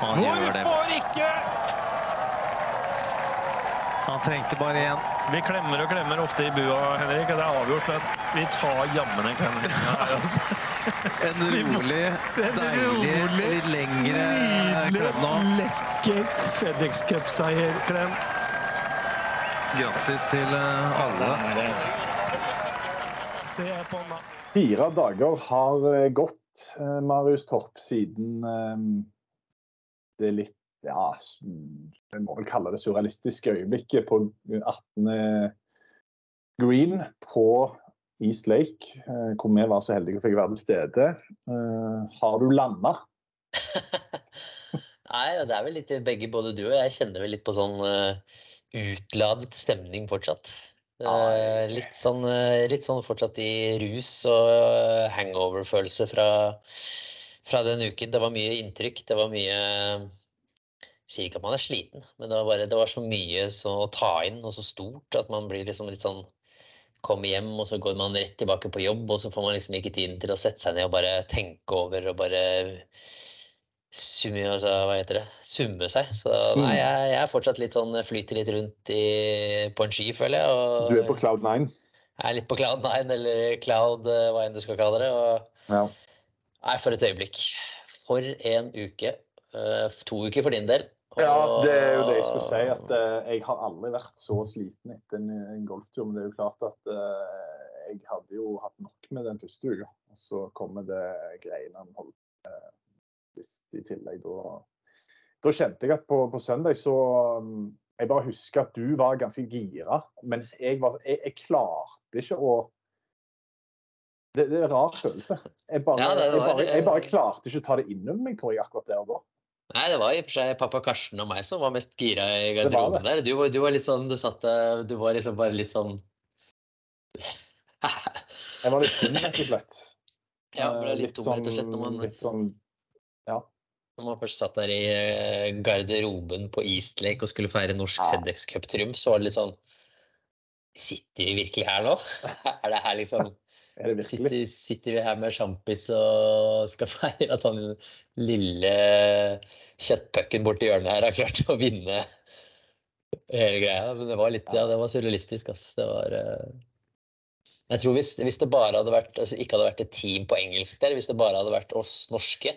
Han. Hvorfor ikke? Han trengte bare én. Vi klemmer og klemmer ofte i bua, Henrik, det er avgjort, men vi tar jammen en klem her, altså. En rolig, deilig, litt lengre klem nå. Nydelig, lekker FedEx Cup-seier-klem. Grattis til eh, alle. Se på den, da. Fire dager har eh, gått, eh, Marius Torp, siden det litt ja, jeg må vel kalle det surrealistiske øyeblikket på 18. Green på East Lake, eh, hvor vi var så heldige og fikk være til stede. Eh, Har du landa? Nei, det er vel litt begge, både du og jeg kjenner vel litt på sånn uh, utladet stemning fortsatt. Eh, litt sånn, eh, litt sånn fortsatt i rus og eh, hangover-følelse fra, fra den uken. Det var mye inntrykk, det var mye Jeg sier ikke at man er sliten, men det var bare det var så mye så, å ta inn og så stort at man blir liksom litt sånn Kommer hjem, og så går man rett tilbake på jobb, og så får man liksom ikke tiden til å sette seg ned og bare tenke over og bare summe, altså, hva heter det? summe seg. Så nei, Mm. jeg, jeg er fortsatt litt sånn flyter litt rundt i, på en sky, føler jeg. Og Du er på cloud nine? jeg er litt på cloud nine, eller cloud, eh, hva enn du skal kalle det. Og Ja. Nei, for et øyeblikk. For en uke. Eh, to uker for din del. Ja, det er jo det jeg skulle si. At eh, jeg har aldri vært så sliten etter en, en golftur. Men det er jo klart at eh, jeg hadde jo hatt nok med den første uka. Og så kommer det greiene han holdt eh, i tillegg. Da, da kjente jeg at på, på søndag så um, Jeg bare husker at du var ganske gira, mens jeg var Jeg, jeg klarte ikke å det, det er en rar følelse. Jeg bare, Ja, det det var- bare, jeg bare klarte ikke å ta det inn over meg, tror jeg, akkurat der og da. Nei, det var i og for seg pappa Karsten og meg som var mest gira i garderoben der. Du, var- du var litt sånn, du satt du var liksom bare litt sånn Jeg var litt tom, rett og slett. Ja, Eh, ble litt tom, rett og slett. Når man, Litt sånn Ja. når man først satt der i eh, garderoben på Eastlake og skulle feire norsk Ja. FedEx Cup-triumf, så var det litt sånn Sitter vi virkelig her nå? Er det her liksom Er det virkelig? Sitter, sitter vi her med sjampis og skal feire at han lille kjøttpucken borti hjørnet her har klart å vinne hele greia? Men det var litt Ja, det var surrealistisk, ass. Det var eh, Jeg tror hvis, hvis det bare hadde vært altså ikke hadde vært et team på engelsk der, hvis det bare hadde vært oss norske,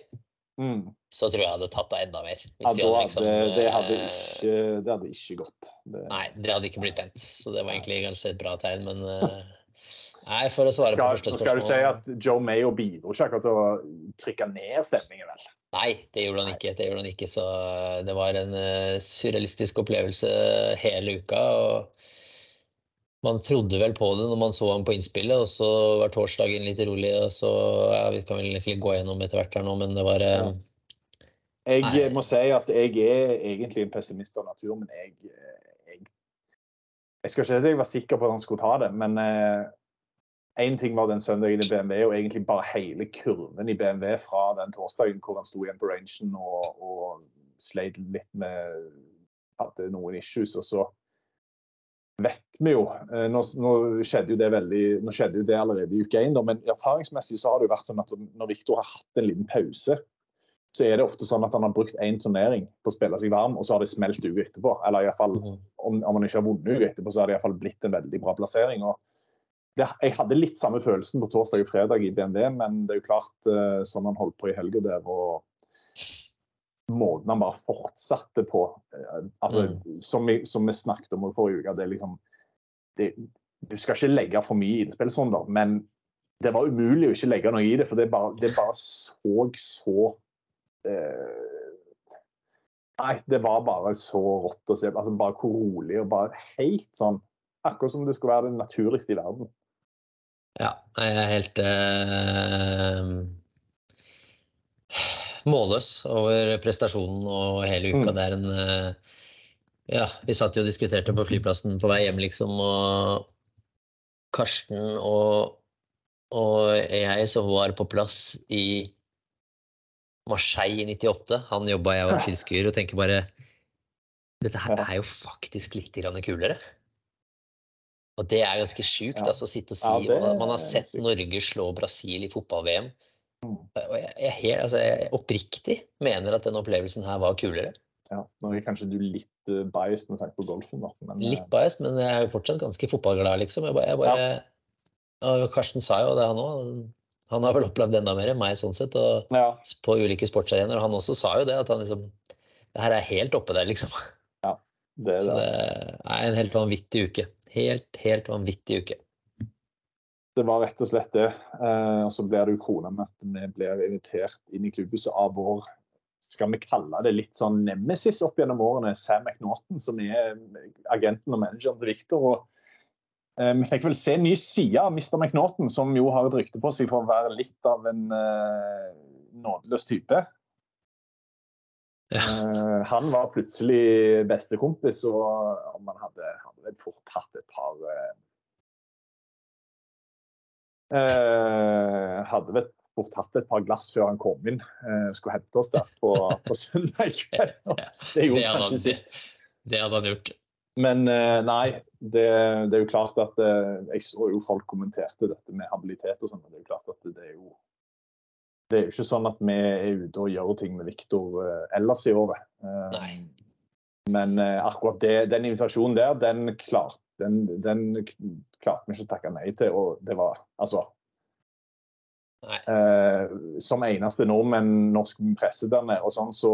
Mm. så tror jeg jeg hadde tatt det enda mer. Ja, da liksom, det, hadde eh, ikke, det hadde ikke gått. Det, Nei, det hadde ikke blitt pent. Så det var egentlig kanskje et bra tegn, men eh, Nei, for å svare på skal, første spørsmål skal du si at Joe Mayo bidro ikke akkurat til å trykke ned stemningen, vel? Nei, det gjorde han ikke. Det gjorde han ikke. Så det var en eh, surrealistisk opplevelse hele uka. og Man trodde vel på det når man så ham på innspillet, og så var torsdagen litt rolig. og så, ja, Vi kan vel gå gjennom etter hvert her nå, men det var eh, Ja. Jeg Nei. må si at jeg er egentlig en pessimist av natur, men jeg, jeg Jeg skal ikke si at jeg var sikker på at han skulle ta det, men én ting var den søndagen i BMW, og egentlig bare hele kurven i BMW fra den torsdagen hvor han sto igjen på rangen og, og sleit litt med Hadde noen issues, og så vet vi jo eh, Nå, nå skjedde jo det veldig, nå skjedde jo det allerede i uke én, men erfaringsmessig så har det jo vært sånn at når Viktor har hatt en liten pause, så er det ofte sånn at han har brukt én turnering på å spille seg varm, og så har det smelt uka etterpå. Eller i hvert fall, Mhm. om, om han ikke har vunnet uka etterpå, så har det i hvert fall blitt en veldig bra plassering. og det, Jeg hadde litt samme følelsen på torsdag og fredag i DND, men det er jo klart uh, sånn han holdt på i helga der, og måten han bare fortsatte på uh, altså, som, vi, som vi snakket om i forrige uke, det er liksom det, Du skal ikke legge for mye innspillsrunder, men det var umulig å ikke legge noe i det, for det bare, det bare så så uh, Nei, det var bare så rått å se. altså Bare hvor rolig og bare helt sånn Akkurat som det skulle være det naturligste i verden. Ja, jeg er helt uh, målløs over prestasjonen og hele uka. Mm. Det er en uh, Ja, vi satt jo og diskuterte på flyplassen på vei hjem, liksom, og Karsten og, og jeg som var på plass i Marseille i 98. Han jobba, jeg var tilskuer, og tenker bare Dette her er jo faktisk litt kulere. Og det er ganske sjukt Ja. altså, å sitte og si. Ja, det og man har sett. Norge slå Brasil i fotball-VM. Mm. Og jeg, jeg, altså, jeg oppriktig mener at den opplevelsen her var kulere. Ja, nå er kanskje du litt uh, biased med tanke på golfen, da. Men, eh, Litt biased, men jeg er jo fortsatt ganske fotballglad, liksom. Jeg bare, bare, og Karsten sa jo det, han òg. Han har vel opplevd enda mer enn meg, sånn sett, og ja, på ulike sportsarenaer. Og han også sa jo det, at han liksom Det her er helt oppe der, liksom. det er Så det. det Altså. er en helt vanvittig uke. Helt, helt vanvittig uke. Det var rett og slett det. Eh, og så blir det jo krona med at vi blir invitert inn i klubbhuset av vår skal vi kalle det litt sånn nemesis opp gjennom årene, Sam McNaughton, som er agenten og manageren til Victor. og eh, Vi fikk vel se en ny side av Mr. McNaughton, som jo har et rykte på seg for å være litt av en eh, nådeløs type. Ja. Eh, han var plutselig bestekompis, og om han hadde, fort hatt et par eh, eh, Hadde vel fort hatt et par glass før han kom inn. Eh, skulle hente oss der på, på søndag kveld. Det gjorde Det kanskje sitt. det, hadde han gjort. Men eh, nei, det, det er jo klart at eh, Jeg så jo folk kommenterte dette med habilitet og sånn. men Det er jo klart at det er jo det er jo ikke sånn at vi er ute og gjør ting med Viktor ellers i året. Nei. Men eh, akkurat det, den invitasjonen der, den, klart, den, den klarte vi ikke å takke nei til. Og det var altså eh, Som eneste nordmenn, norsk presse der nede, og sånn, så,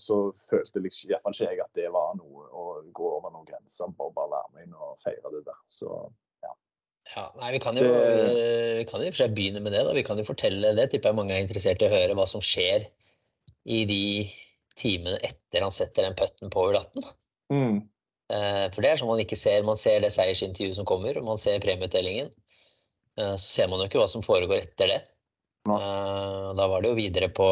så følte liksom, iallfall ikke jeg at det var noe å gå over noen grenser å bare være med inn og feire det der. Så Ja, nei, vi kan jo, Det- vi kan i og for seg begynne med det. da. Vi kan jo fortelle det. Tipper jeg mange er interessert i å høre hva som skjer i de timene etter han setter den putten på 18. mm, Eh, For det er sånn man ikke ser. Man ser det seiersintervjuet som kommer, og man ser premieutdelingen. Eh, Så ser man jo ikke hva som foregår etter det. Nei. Eh, Da var det jo videre på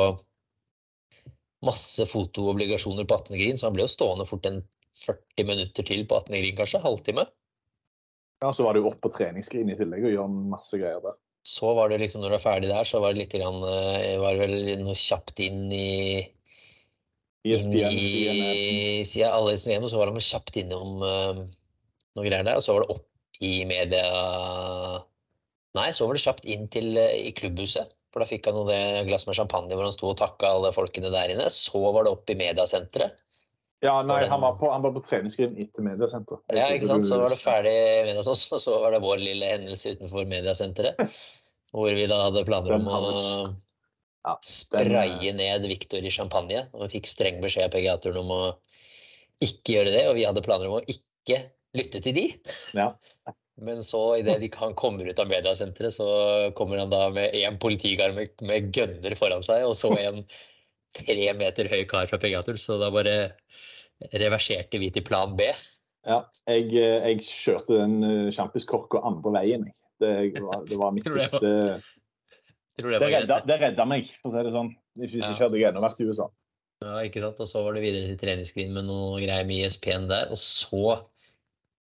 masse fotoobligasjoner på 18 Green, så han ble jo stående fort en 40 minutter til på 18 Green, kanskje. Halvtime. ja, så var det jo opp på treningsskrin i tillegg og gjøre masse greier der. Så var det liksom, når du er ferdig der, så var det litt grann, var det vel noe kjapt inn i ESPN, i siden alle igjennom, så var han kjapt innom uh, noen greier der. Og så var det opp i media Nei, så var det kjapt inn til uh, i klubbhuset. For da fikk han noe det glass med champagne hvor han sto og takka alle folkene der inne. Så var det opp i mediasenteret. Ja, nei, Var det han var på, han var på treningsskrin etter mediasenteret. Ja, ikke sant? Så var det ferdig med oss, og så var det vår lille hendelse utenfor mediasenteret. Hvor vi da hadde planer om å Ja, spraye ned Victor i champagne. Og vi fikk streng beskjed av PGA-turen om å ikke gjøre det, og vi hadde planer om å ikke lytte til de. Ja. Men så idet de- han kommer ut av mediasenteret, så kommer han da med en politigard med, med gønner foran seg, og så en tre meter høy kar fra PGA-turen. Så da bare reverserte vi til plan B. Ja, jeg, eh, jeg kjørte den uh, sjampiskorka andre veien. Det var, det var mitt første Tror Det det redda, det redda meg, for å si det sånn. Hvis Ja. ikke hadde jeg ennå vært i USA. Ja, ikke sant? Og så var det videre til treningsskrin med noe greier med ISP-en der. Og så,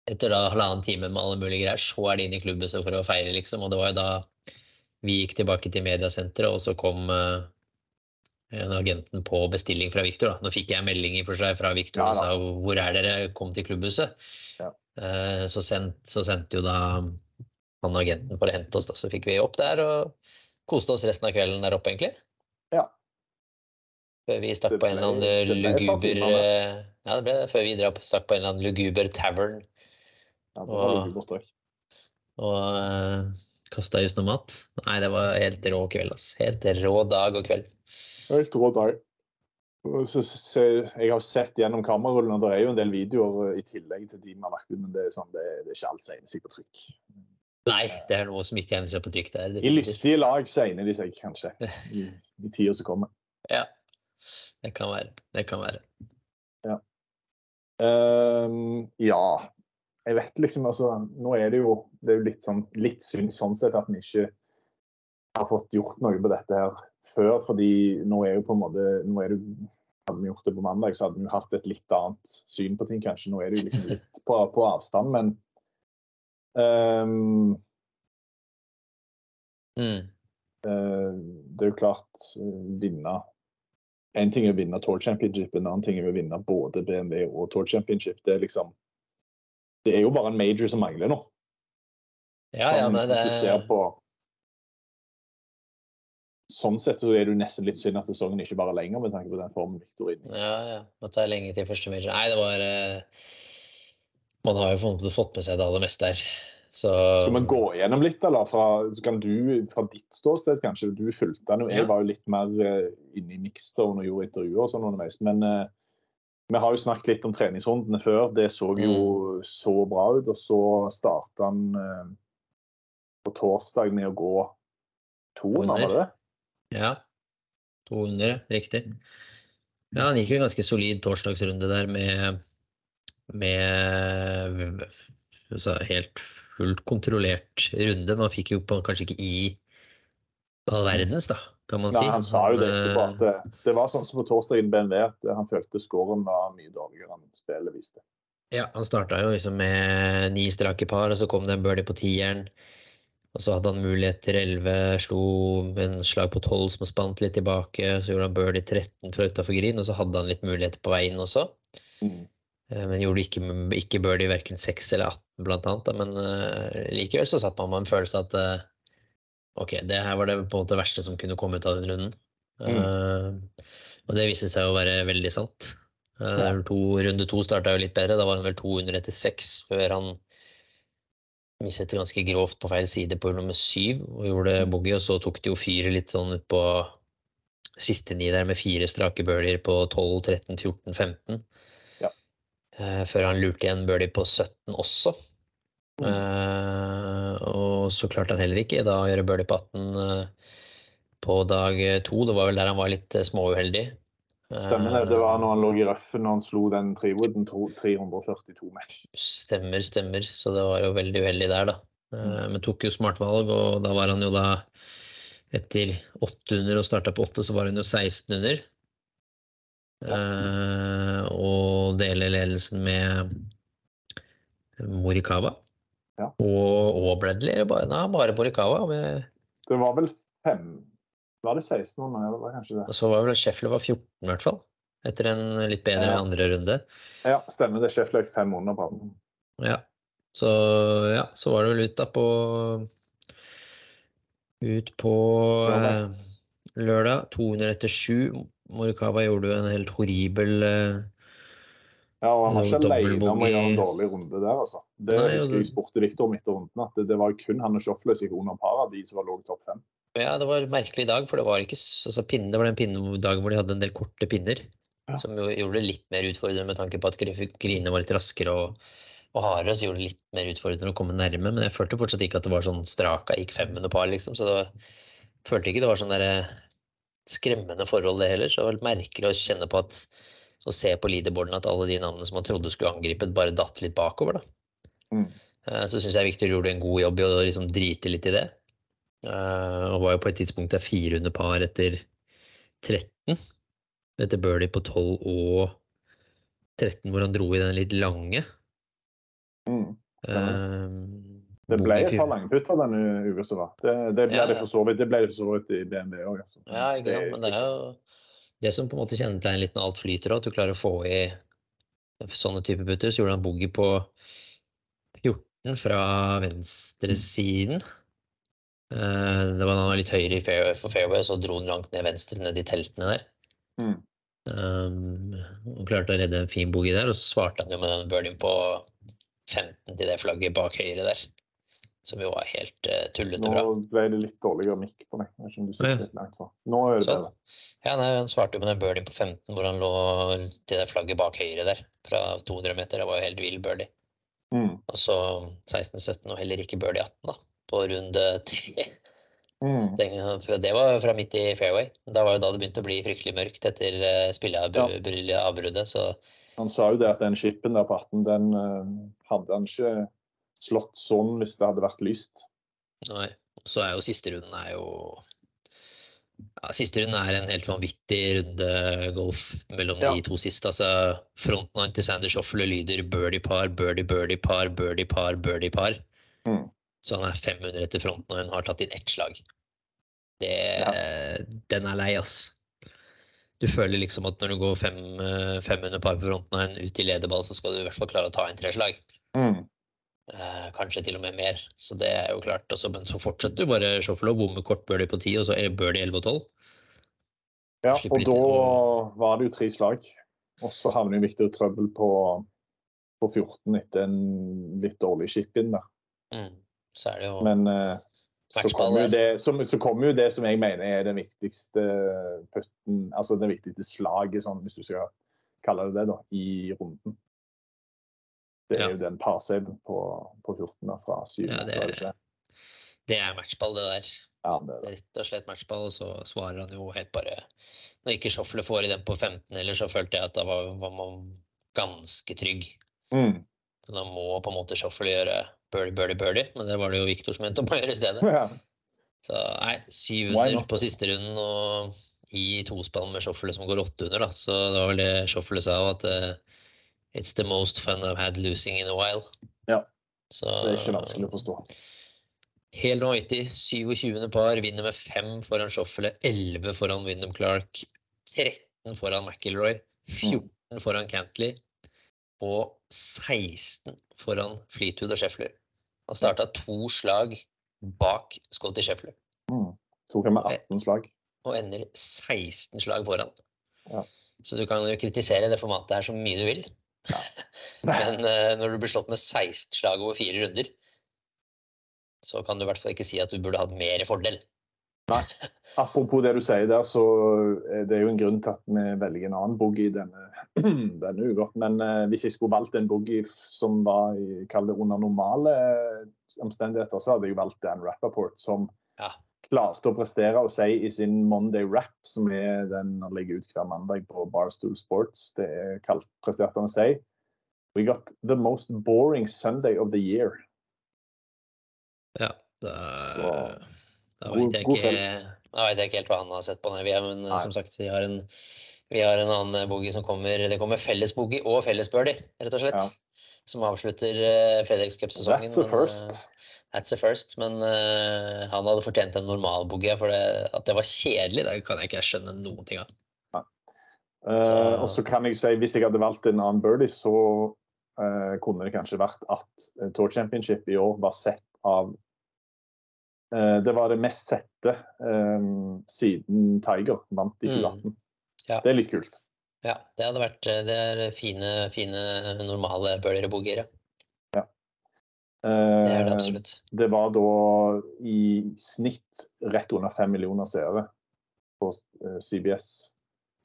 etter da halvannen time med alle mulige greier, så er de inn i klubbhuset for å feire, liksom. Og det var jo da vi gikk tilbake til mediasenteret, og så kom uh, en agenten på bestilling fra Viktor. Nå fikk jeg melding i for seg fra Viktor Ja og sa hvor er dere, kom til klubbhuset. Ja. Uh, Så, sendt, så sendte jo da han agenten for å hente oss, da. Så fikk vi opp der og koste oss resten av kvelden der oppe, egentlig. Ja. Før vi stakk på en eller annen par luguber eh, Ja, det ble det. Før vi drap, stakk på en eller annen luguber tavern. Ja, det var og, godt og uh, kasta just noe mat. Nei, det var helt rå kveld, ass. Helt rå dag og kveld. Helt rå dag. Så, Så, så, jeg har sett gjennom kamerarullen, og det er jo en del videoer i tillegg til de vi har lagt ut, men det er, sånn, det, det er ikke alt som egner seg på trykk. Nei, det er noe som ikke egner seg på trykk der. I lystige lag så egner de seg kanskje, i, i tida som kommer. Ja, det kan være. Det kan være. Ehm, ja. Jeg vet liksom altså Nå er det jo, det er jo litt, sånn, litt synd sånn sett at vi ikke har fått gjort noe på dette her før. fordi nå er jo på en måte nå er det, Hadde vi gjort det på mandag, så hadde vi hatt et litt annet syn på ting, kanskje. Nå er det jo liksom litt på, på avstand, men ehm, Mm. uh, det er jo klart eh, vinne En ting er å vinne Tour Championship, en annen ting er å vinne både BMW og Tour Championship. Det er liksom Det er jo bare en major som mangler nå. Ja, ja, Sånn, nei, det Hvis du ser på Sånn sett så er det jo nesten litt synd at sesongen ikke bare er lenger, med tanke på den formen Victor er inne i. Ja, ja. At det er lenge til første major. Nei, det var eh, Man har jo på en måte fått med seg det aller meste her. Så Skal vi gå gjennom litt, eller? Fra, så kan du, fra ditt ståsted, kanskje. Du fulgte den jo. Jeg var jo litt mer eh, inne i mixstone og gjorde intervjuer og sånn underveis. Men uh, vi har jo snakket litt om treningsrundene før. Det så jo så bra ut. Og så starta han uh, på torsdag med å gå 200, var det det? Ja. 200, riktig. Ja, han gikk jo en ganske solid torsdagsrunde der med, med altså helt fullt kontrollert runde. Man fikk jo på, kanskje ikke i all verdens, da, kan man Nei, si. han sa jo det etterpå, eh, at det, det var sånn som på torsdag i BMW, at han følte scoren var mye dårligere enn spillet viste. Ja, han starta jo liksom med ni strake par, og så kom det en birdie på tieren. Og så hadde han mulighet til 11, slo en slag på 12 som spant litt tilbake. Så gjorde han birdie 13 fra utafor green, og så hadde han litt muligheter på vei inn også. Mm. Eh, Men gjorde ikke, ikke birdie verken 6 eller 18, blant annet. Men eh, likevel så satt man med en følelse at eh, ok, det her var det på en måte verste som kunne komme ut av den runden. Eh, og det viste seg å være veldig sant. Ja. to, runde to starta jo litt bedre. Da var han vel 200 etter 6 før han mistet ganske grovt på feil side på hull nummer syv og gjorde boogie. Og så tok de jo fyret litt sånn ut på siste ni der med fire strake birdier på 12, 13, 14, 15. Ja. Eh, før han lurte igjen birdie på 17 også. Mm. Eh, og så klarte han heller ikke da å gjøre birdie på 18 eh, på dag to. Det var vel der han var litt eh, småuheldig. Stemmer det. Det var når han lå i røffen og han slo den trewooden 342 meter. Stemmer, stemmer. Så det var jo veldig uheldig der, da. Eh, Men tok jo smart valg, og da var han jo da etter 800 og starta på 8, så var han jo 16 under. Eh, og deler ledelsen med Morikawa. Ja. Og, og Bradley. Bare, nei, bare Morikawa. Med, Det var vel fem Var det 16 år? Ja, det var kanskje det. så var vel Sheffield var 14, i hvert fall. Etter en litt bedre Ja. andre runde. Ja, stemmer det. Sheffield fem under på den. Ja. Så ja, så var det vel ut da på Ut på Lørdag. eh, lørdag. 200 etter 7. Morikawa gjorde jo en helt horribel eh, Ja, og han var ikke alene om å gjøre en dårlig runde der, altså. Det Nei, husker jeg spurte Victor om etter runden, at det, det var kun han og Shoffles i gikk Paradis par som var lå topp fem. Ja, det var en merkelig dag, for det var ikke altså, pinne, Det var den pinnedagen hvor de hadde en del korte pinner. Ja. Som jo gjorde det litt mer utfordrende med tanke på at gri- grinene var litt raskere og, og hardere. Så gjorde det litt mer utfordrende å komme nærme. Men jeg følte fortsatt ikke at det var sånn straka gikk fem under par, liksom. Så det var, følte ikke det var sånn derre skremmende forhold, det heller. Så det var litt merkelig å kjenne på at å se på leaderboarden at alle de navnene som man trodde skulle angripet, bare datt litt bakover, da. Mm. Eh, Så syns jeg Victor gjorde en god jobb i å liksom drite litt i det. Eh, og var jo på et tidspunkt der fire under par etter 13. Etter birdie på 12 og 13, hvor han dro i den litt lange. Mm. Eh, Det ble et par langputter denne uka som var. Det, det ble Ja, det for så vidt i BMW òg. Altså. Ja, ikke sant. Men det er jo det som på en måte kjennetegner litt når alt flyter, at du klarer å få i sånne type putter. Så gjorde han boogie på 14 fra venstresiden. Eh, Det var han var litt høyere i fairway, for fairway, så dro han langt ned venstre, ned i teltene der. Mm. Um, og klarte å redde en fin boogie der, og så svarte han jo med den birdien på 15 til det flagget bak høyre der. Som jo var helt uh, tullete Nå ble det litt dårligere mikk på meg. Vet du sitter langt fra. Nå er det Sånn. bedre. Ja, nei, Han svarte jo med den birdien på 15 hvor han lå til det flagget bak høyre der, fra 200 meter. Det var jo helt vill birdie. Mm. Og så 16-17 og heller ikke birdie 18, da, på runde tre. Mm. Det var fra midt i fairway. Da var jo da det begynte å bli fryktelig mørkt etter uh, spilleavbruddet, så Han sa jo det at den chipen der på 18, den eh, hadde han ikke slått sånn hvis det hadde vært lyst. Nei. Og så er jo siste runden er jo ja, Siste runden er en helt vanvittig runde golf mellom Ja. de to siste. Altså, frontline til Sander Shoffle lyder birdie par, birdie, birdie par, birdie par, birdie par. Mm. Så han er 500 etter frontline, har tatt inn ett slag. Det, Den er lei, ass. Du føler liksom at når du går fem, eh, 500 par på frontline ut i lederball, så skal du i hvert fall klare å ta inn tre slag. Mm. Eh, kanskje til og med mer. Så det er jo klart. Også, men så fortsetter du bare Shuffle og bomme kort birdie på 10, og så birdie 11 og 12. Ja, og da å- var det jo tre slag. Og så havner jo Victor i trøbbel på, på 14 etter en litt dårlig chip-in. da. Mm. Så er det jo Men eh, så kommer jo det, som, så kommer jo det som jeg mener er den viktigste putten, altså det viktigste slaget, sånn, hvis du skal kalle det det, da, i runden. Det er Ja. jo den parsaven på, på 14 da, fra 7 Ja, det- Det er matchball, det der. Ja, det er det. Rett og slett matchball, og så svarer han jo helt bare Når ikke Schoffele får i den på 15 heller, så følte jeg at da var, var man ganske trygg. Mm. Da må på en måte Schoffele gjøre birdie, birdie, birdie, men det var det jo Victor som endte opp med å gjøre i stedet. Ja. Så nei, syv under på siste runden og i tospann med Schoffele som går åtte under, da. Så det var vel det Schoffele sa at eh, it's the most fun I've had losing in a while. Ja, Så, Det er ikke vanskelig å forstå. Helt vanvittig. 27. par vinner med fem foran Schoffele, 11 foran Wyndham Clark, 13 foran McIlroy, 14 foran Cantley og 16 foran Fleetwood og Scheffler. Han starta to slag bak Scotty Scheffler Mm. Tok han med 18 slag. og ender 16 slag foran. Ja. Så du kan jo kritisere det formatet her så mye du vil. Men uh, når du blir slått med 16 slag over fire runder, så kan du i hvert fall ikke si at du burde hatt mer fordel. Nei. Apropos det du sier der, så er det jo en grunn til at vi velger en annen boogie denne, denne uka. Men uh, hvis jeg skulle valgt en boogie som var i, under normale omstendigheter, så hadde jeg valgt Dan Rappaport, som Ja. Klarte å prestere og si i sin Monday Rap, som er den han legger ut hver mandag på Barstool Sports, det er kalt presterte han å si We got the most boring Sunday of the year. Ja, da, Så, da vet jeg ikke Da vet jeg ikke helt hva han har sett på. Nei, vi er, men Nei. som sagt, vi har en vi har en annen boogie som kommer Det kommer felles boogie og felles birdie, rett og slett. Ja. Som avslutter uh, FedEx Cup-sesongen. That's the first. eh, that's the first. Men uh, han hadde fortjent en normal boogie. For det, at det var kjedelig, det kan jeg ikke skjønne noen ting av. Eh, Så- og så kan jeg si, Hvis jeg hadde valgt en annen birdie, så uh, kunne det kanskje vært at eh, Tour Championship i år var sett av eh, Det var det mest sette um, siden Tiger vant i Mm. 2018. Ja. Det er litt kult. Ja, det hadde vært eh, Det er fine, fine normale bølger og boogier. ja. Det er det Eh, absolutt. det var da i snitt rett under fem millioner seere på eh, CBS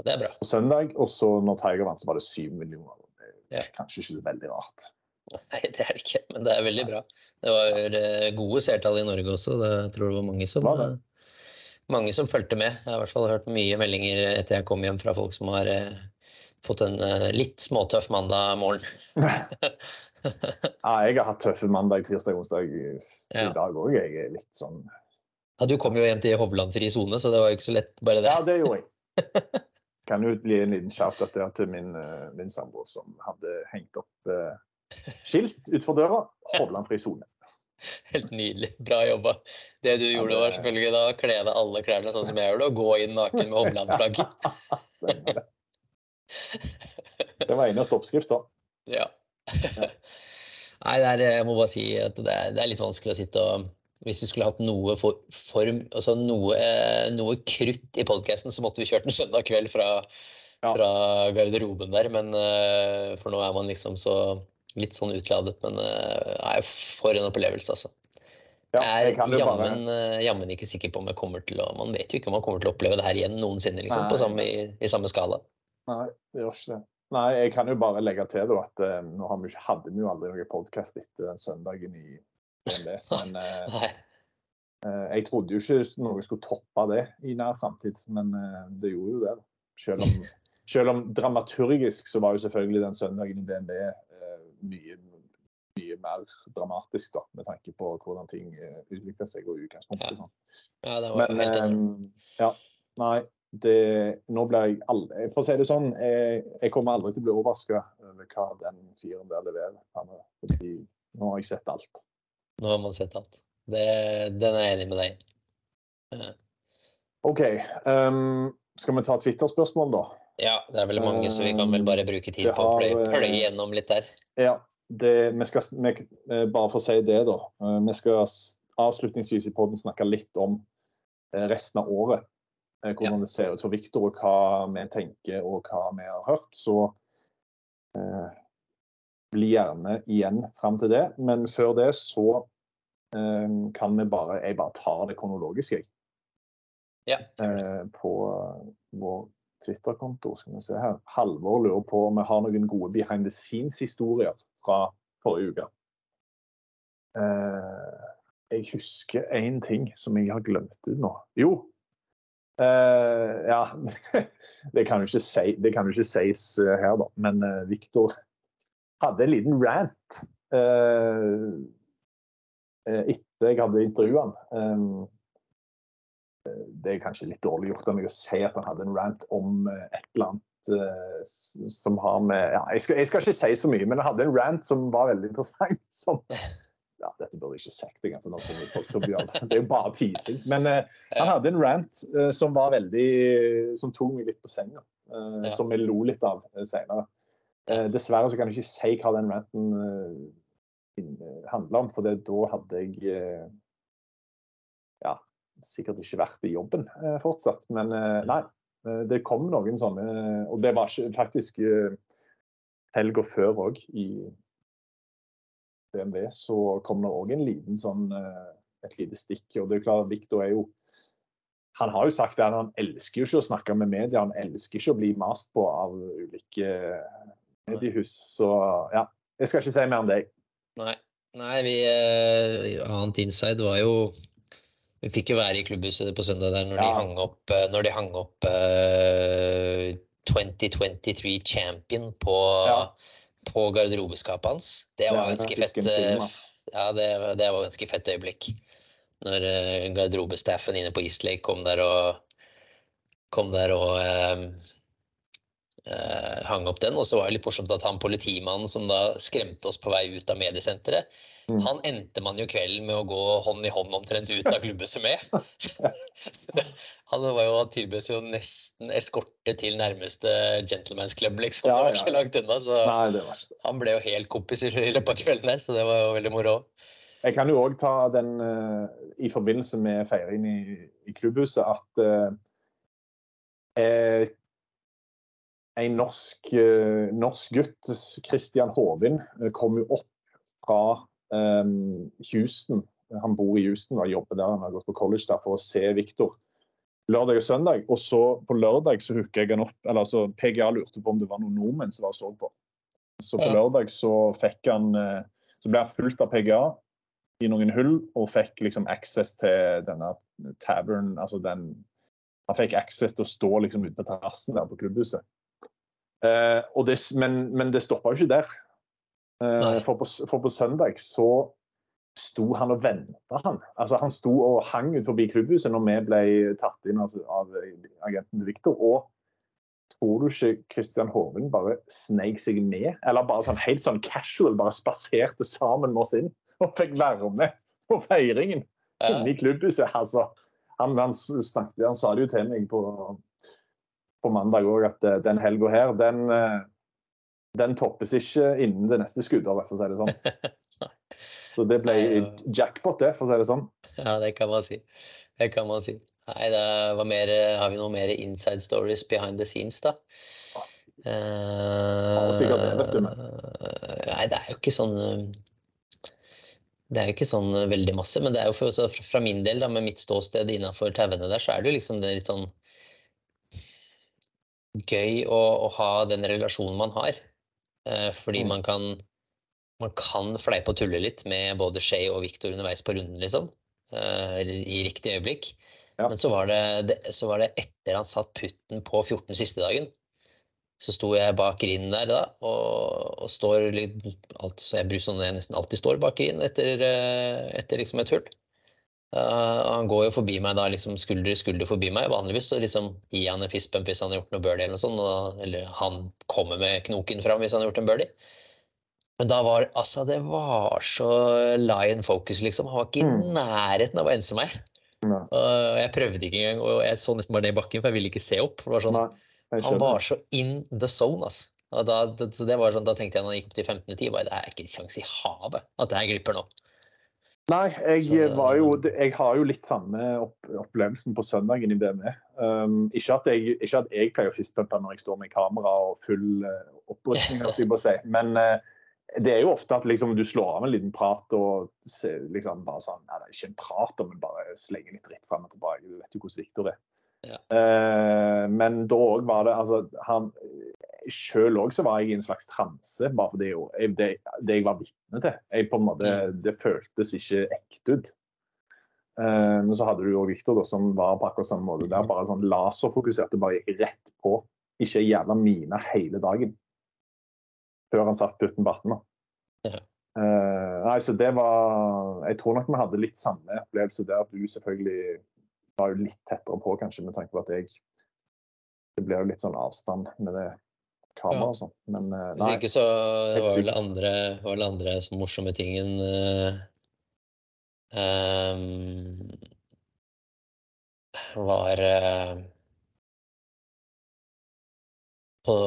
Det er bra. på søndag. Og så når Tiger vant, så var det syv millioner. Det er Ja. kanskje ikke så veldig rart. Nei, det er det ikke, men det er veldig bra. Det var eh, gode seertall i Norge også. Det, jeg tror det var mange som, Var det? Mange som fulgte med. Jeg har i hvert fall hørt mye meldinger etter jeg kom hjem fra folk som har eh, fått en eh, litt småtøff mandag morgen. Ja, jeg har hatt tøffe mandag, tirsdag, onsdag i i Ja. dag òg. Jeg er litt sånn Ja, du kom jo hjem til Hovlandfri sone, så det var jo ikke så lett, bare det. Ja, det gjorde jeg. Kan jo bli en liten shout-out til min, eh, min samboer som hadde hengt opp eh, skilt utenfor døra. Hovlandfri sone. Helt nydelig. Bra jobba. Det du gjorde, var selvfølgelig da å kle deg alle klærne sånn som jeg gjorde, og gå inn naken med Hovland-flagg. Det. var var eneste oppskrift, da. Ja. Nei, det er, jeg må bare si at det er, det er litt vanskelig å sitte og Hvis du skulle hatt noe for, form, altså noe, noe krutt i podkasten, så måtte vi kjørt en søndag kveld fra, fra garderoben der. Men eh, For nå er man liksom så litt sånn utladet. Men nei, for en opplevelse, altså. Ja, Jeg er jammen, eh, jammen ikke sikker på om jeg kommer til å Man vet jo ikke om man kommer til å oppleve det her igjen noensinne, liksom, på samme, i, i samme skala. Nei, det gjør ikke det. Nei, jeg kan jo bare legge til da, at uh, nå har vi ikke, hadde vi jo aldri noen podkast etter den søndagen i DNB. Men uh, eh, jeg trodde jo ikke noe skulle toppe det i nær framtid, men eh, det gjorde jo det. Selv om, selv om dramaturgisk så var jo selvfølgelig den søndagen i DNB eh, mye, mye mer dramatisk, da, med tanke på hvordan ting utvikler seg og utgangspunktet. Sånn. Ja, det var Men helt enig. eh, ja, nei, det, nå blir jeg aldri For å si det sånn, jeg, jeg kommer aldri til å bli overraska over hva den fyren der leverer. Fordi nå har jeg sett alt. Nå har man sett alt. Det, den er jeg enig med deg i. Ja. OK. Um, skal vi ta Twitter-spørsmål, da? Ja, det er veldig mange, så vi kan vel bare bruke tid Det på å har, pløye, eh, pløye gjennom litt der. Ja. Det, vi skal, vi, eh, bare for å si det, da. eh, Vi skal avslutningsvis i podden snakke litt om eh, resten av året. Hvordan Hvordan det ser ut for Viktor, og hva vi tenker og hva vi har hørt. Så eh, bli gjerne igjen fram til det. Men før det så eh, kan vi bare Jeg bare tar det kronologisk, jeg. Ja. Eh, på vår Twitter-konto. Skal vi se her. Halvor lurer på om vi har noen gode behind the scenes-historier fra forrige uke. Eh, jeg husker én ting som jeg har glemt ut nå. Jo. Eh, ja Det kan jo si, det kan jo ikke sies eh, her, da. Men eh, Viktor hadde en liten rant eh, eh, etter jeg hadde intervjua han. Det er kanskje litt dårlig gjort av meg å si at han hadde en rant om eh, et eller annet eh, som har med ja, jeg, skal, jeg skal ikke si så mye, men han hadde en rant som var veldig interessant. Som, ja, dette burde jeg ikke sagt engang, for nå kommer folk til å bli av det. Er jo bare teasing. Men eh, han hadde en rant eh, som var veldig Som tok meg litt på senga. eh, Ja. Som jeg lo litt av uh, seinere. dessverre så kan jeg ikke si hva den ranten handla om, for det, da hadde jeg eh, sikkert ikke vært i jobben eh, fortsatt. Men eh, nei, eh, det kom noen sånne Og det var ikke faktisk helga før òg, i DNB, så kom det òg en liten sånn et lite stikk. Og det er klart, Victor er jo Han har jo sagt det, han elsker jo ikke å snakke med media, han elsker ikke å bli mast på av ulike mediehus. Så ja, jeg skal ikke si mer om det. Nei, Nei vi eh, Annet inside var jo Vi fikk jo være i klubbhuset på søndag der når de hang opp, eh, når de hang opp eh, 2023 Champion på, Ja. på garderobeskapet hans. Det var Ja, ganske fett. film, eh. Ja, det, det var ganske fett øyeblikk. Når uh, garderobestaffen inne på Eastlake kom der og kom der og eh, eh, hang opp den. Og så var det litt morsomt at han politimannen som da skremte oss på vei ut av mediesenteret. Han endte man jo kvelden med å gå hånd i hånd omtrent ut av klubbhuset med. han var jo, tilbød seg jo nesten eskorte til nærmeste gentleman's club, liksom. Ja, det var ikke langt unna, så Nei, det var han ble jo helt kompis i løpet av kvelden her, så det var jo veldig moro. Jeg kan jo òg ta den uh, i forbindelse med feiringen i, i klubbhuset at uh, eh, en norsk, eh, norsk gutt, Christian Hovin, kom jo opp fra Houston. Han bor i Houston og jobber der, han har gått på college der for å se Victor lørdag og søndag. Og så på lørdag så hooka jeg han opp, eller altså PGA lurte på om det var noen nordmenn som var og så på. Så på lørdag så fikk han eh, Så ble han fulgt av PGA i noen hull og fikk liksom access til denne tavern, altså den Han fikk access til å stå liksom ute på terrassen der på klubbhuset. Eh, det, men, men det stoppa jo ikke der. Eh, for, på, for på søndag så sto han og venta, han. Altså, han sto og hang ut forbi klubbhuset når vi ble tatt inn altså, av agenten til Victor. Og tror du ikke Kristian Hoven bare sneik seg med? Eller bare sånn helt sånn casual, bare spaserte sammen med oss inn og fikk være med på feiringen inne i klubbhuset. Altså, han, han, snakket, han sa det jo til meg på, på mandag òg, at eh, den helga her, den, eh, den toppes ikke innen det neste skuddåret, for å si det sånn. Så det ble jackpot, det, for å si det sånn. Ja, det kan man si. Det kan man si. Nei, det var mer, har vi noen mer inside stories behind the scenes, da? Har sikkert det, vet du, men. Eh, Nei, det er jo ikke sånn eh, Det er jo ikke sånn veldig masse, men det er jo for, så fra- fra min del, da, med mitt ståsted innafor tauene der, så er det jo liksom det litt sånn gøy å, å ha den relasjonen man har. Eh, fordi Mm. man kan man kan fleipe og tulle litt med både Shay og Victor underveis på runden, liksom. eh, I riktig øyeblikk. Ja. Men så var det, det, så var det etter han satt putten på 14 siste dagen. Så sto jeg bak grinden der da, og, og står litt alt, Så jeg bruker sånn jeg nesten alltid står bak grinden etter, eh, etter liksom et hull. Og han går jo forbi meg da, liksom skulder i skulder forbi meg. Vanligvis så liksom gir han en fistbump hvis han har gjort noe birdie eller noe sånt. Og, eller han kommer med knoken fram hvis han har gjort en birdie. Men da var altså det var så lion focus, liksom. Han var ikke i Mm. nærheten av å ense meg. Og jeg prøvde ikke engang, og jeg så nesten bare ned i bakken, for jeg ville ikke se opp. For det var sånn, Nei, han var så in the zone, altså. Da, det, det sånn, da tenkte jeg når han gikk opp til 15. tid, bare, det er ikke en sjanse i havet at det her glipper nå. Nei, jeg, var jo, jeg har jo litt samme opp, opplevelsen på søndagen i BME. Um, ikke, at jeg, ikke at jeg pleier å fistpumpe når jeg står med kamera og full uh, opprustning, si. men uh, det er jo ofte at liksom, du slår av en liten prat og liksom, bare sånn Nei, det er ikke en prat, men bare slenger litt dritt fram og tilbake. Du vet jo hvordan Viktor er. Ja. Uh, men da òg var det altså, han, Sjøl òg så var jeg i en slags transe, bare fordi jo, jeg, det, det jeg var vitne til. Jeg på en måte, Det føltes ikke ekte ut. Men um, så hadde du jo Victor som var på akkurat samme måte. Der bare sånn laserfokusert og bare gikk rett på. Ikke jævla mine hele dagen. Før han satt putten på 18. da. Ja. Eh, nei, så det var Jeg tror nok vi hadde litt samme opplevelse der. At du selvfølgelig var jo litt tettere på, kanskje, med tanke på at jeg Det ble jo litt sånn avstand med det kameraet og sånn. Men eh, Hvis nei. ikke så det var vel andre, var vel andre så morsomme tingen ehm, var uh, på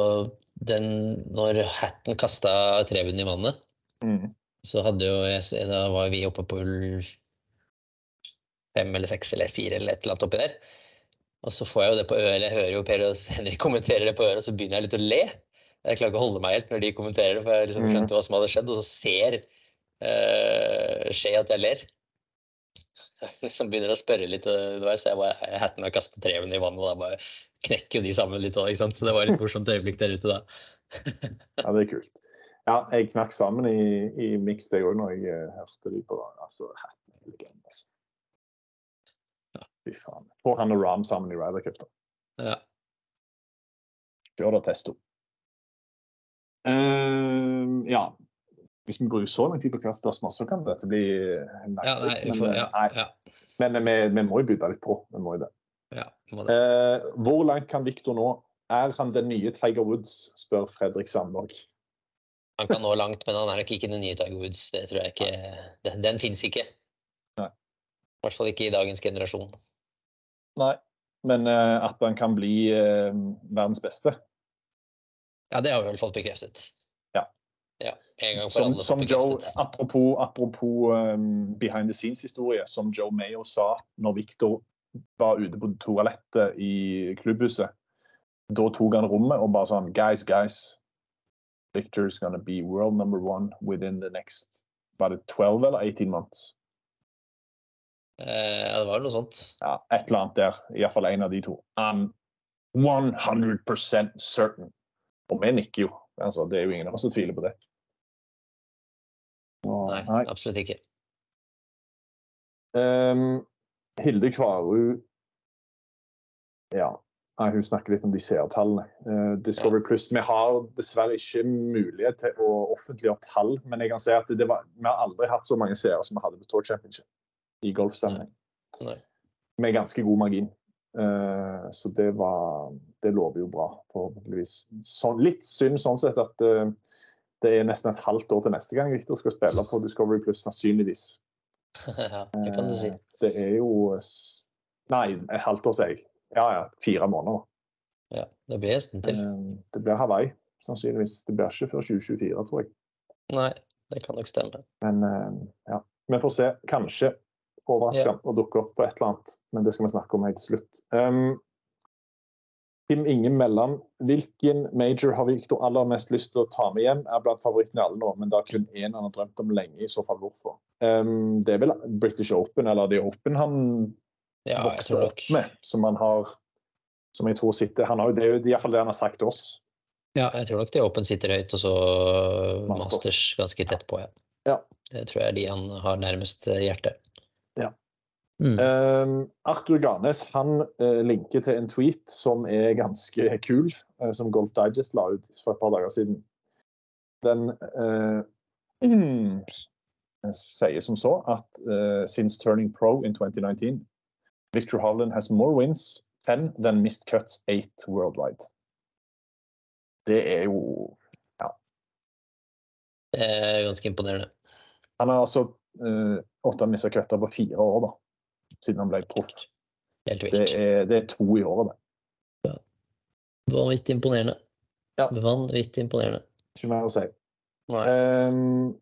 den Når Hatten kasta Trevun i vannet, Mm. så hadde jo jeg Da var vi oppe på ulv fem eller seks eller fire eller et eller annet oppi der. Og så får jeg jo det på øret, jeg hører jo Per og Henrik kommentere det på øret, og så begynner jeg litt å le. Jeg klarer ikke å holde meg helt når de kommenterer det, for jeg liksom Mhm. skjønte hva som hadde skjedd, og så ser uh, Skje at jeg ler. Jeg liksom begynner å spørre litt underveis, så jeg bare hatten og kastet treven i vannet, og da bare knekker jo de sammen litt òg, ikke sant. Så det var et morsomt øyeblikk der ute da. Ja, det er kult. Ja, jeg knakk sammen i, i mix det òg når jeg eh, hørte de på altså, Hatten altså. Faen. Får han og Ram sammen i Ryder Cup, da. Ja. Kjør da, Testo. Uh, ja. Hvis vi bruker så lang tid på hvert spørsmål, så kan dette bli en Ja, nei, men, får, eh, ja, ja, men eh, vi, vi må jo bytte litt på. Vi må jo det. ja, må det. Uh, hvor langt kan Victor nå? Er han den nye Tiger Woods, spør Fredrik Sandborg. Han kan nå langt, men han er nok ikke den nye Tiger Woods. Det tror jeg ikke. Den, den fins ikke. I hvert fall ikke i dagens generasjon. Nei. Men eh, at han kan bli eh, verdens beste. Ja, det har vi vel fått bekreftet. Ja. Ja, En gang for Som, som Joe, apropos, apropos um, behind the scenes-historie, som Joe Mayo sa når Victor var ute på toalettet i klubbhuset. Da tok han rommet og bare sånn Guys, guys. Victor is gonna be world number one within the next Var det 12 eller 18 months? Eh, ja, det var jo noe sånt. Ja, et eller annet der. Iallfall en av de to. I'm 100% certain. Og vi nikker jo. Altså, det er jo ingen av oss som tviler på det. Og, Nei, nei. absolutt ikke. Um, Hilde Kvarud Ja, hun snakker litt om de seertallene. Uh, Discovery Plus Vi har dessverre ikke mulighet til å offentliggjøre tall, men jeg kan si at det var, vi har aldri hatt så mange seere som vi hadde på Tour Championship i golfstemning. Med ganske god margin. Uh, så det var Det lover jo bra, forhåpentligvis. Sånn, litt synd sånn sett at uh, det er nesten et halvt år til neste gang Victor skal spille på Discovery Plus, sannsynligvis. ja, det kan du si. Uh, Det er jo Nei, et halvt år, sier jeg. Ja, ja. Fire måneder. Ja, det blir en stund til. Det blir Hawaii, sannsynligvis. Det blir ikke før 2024, tror jeg. Nei, det kan nok stemme. Men ja. Vi får se. Kanskje overrasker yeah. og dukker opp på et eller annet. Men det skal vi snakke om helt til slutt. Um, Kim Inge Melland, hvilken major har Victor aller mest lyst til å ta med hjem? Er blant favorittene alle nå, men det er kun én han har drømt om lenge. I så fall hvorfor? Um, det er vel British Open, eller The Open han Ja, vokste opp med, som han har Som jeg tror sitter han har, Det er jo iallfall det han har sagt til oss. Ja, jeg tror nok The Open sitter høyt, og så Masters. Masters ganske tett på, ja. Ja. Det tror jeg er de han har nærmest eh, hjertet. Ja. Mm. Um, Arthur Garnes han uh, linker til en tweet som er ganske kul, uh, som Golf Digest la ut for et par dager siden. Den uh, mm, sier som så at since turning pro in 2019, Victor Hovland has more wins 10 than missed cuts 8 worldwide. Det er jo Det er ganske imponerende. Han har altså åtte missa cutter på fire år, da, siden han ble proff. Helt Det vilt. er, det er to i året, det. Vanvittig imponerende. Ja. Vanvittig imponerende. Ikke mer å si. Um,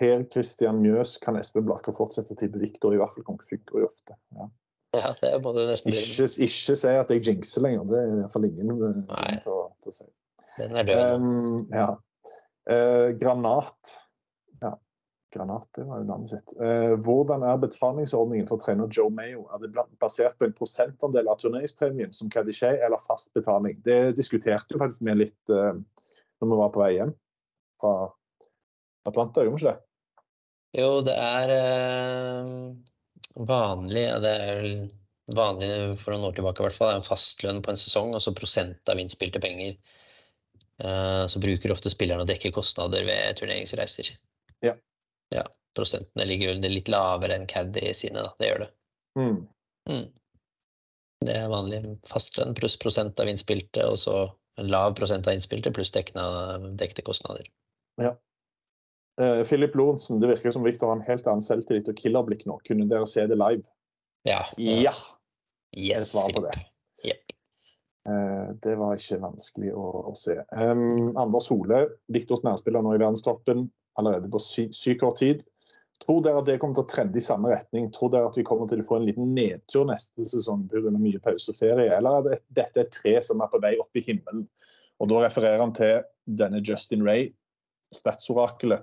per Christian Mjøs kan Espen Blakker fortsette å tippe Viktor i vaffelkonk-funker i ofte. Ja. Ja, det må du nesten Ikke, ikke si at jeg jinxer lenger, det er iallfall ingen eh, Nei. grunn til, til å si. Den er død. Um, ja. uh, granat. Granat, det var jo navnet sitt. Eh, hvordan er betalingsordningen for trener Joe Mayo? Er det basert på en prosentandel av turneringspremien som Cadichet, eller fast betaling? Det diskuterte jo faktisk vi litt eh, når vi var på vei hjem fra Atlanta, gjorde vi ikke det? Jo, det er eh, vanlig Det er vel vanlig for noen år tilbake i hvert fall. Det er en fastlønn på en sesong, og så prosent av innspilte penger. Eh, så bruker ofte spillerne å dekke kostnader ved turneringsreiser. Ja. Ja, Prosentene ligger vel litt lavere enn Caddy sine, da. Det gjør det. Mm. Mm. Det er vanlig fastlønn pluss prosent av innspilte, og så en lav prosent av innspilte pluss dekna, dekte kostnader. Eh, Philip Lorentzen, det virker som Victor har en helt annen selvtillit og killerblikk nå. Kunne dere se det live? Ja. Ja! Yes, svar på det. Jepp. Eh, det var ikke vanskelig å, å se. Um, Anders Hole, Viktors nærspiller nå i verdenstoppen allerede på sy sykt år tid. Tror dere at det kommer til å trende i samme retning? Tror dere at vi kommer til å få en liten nedtur neste sesong pga. mye pause og ferie? Eller er det, dette et tre som er på vei opp i himmelen? Og Da refererer han til denne Justin Ray, statsorakelet,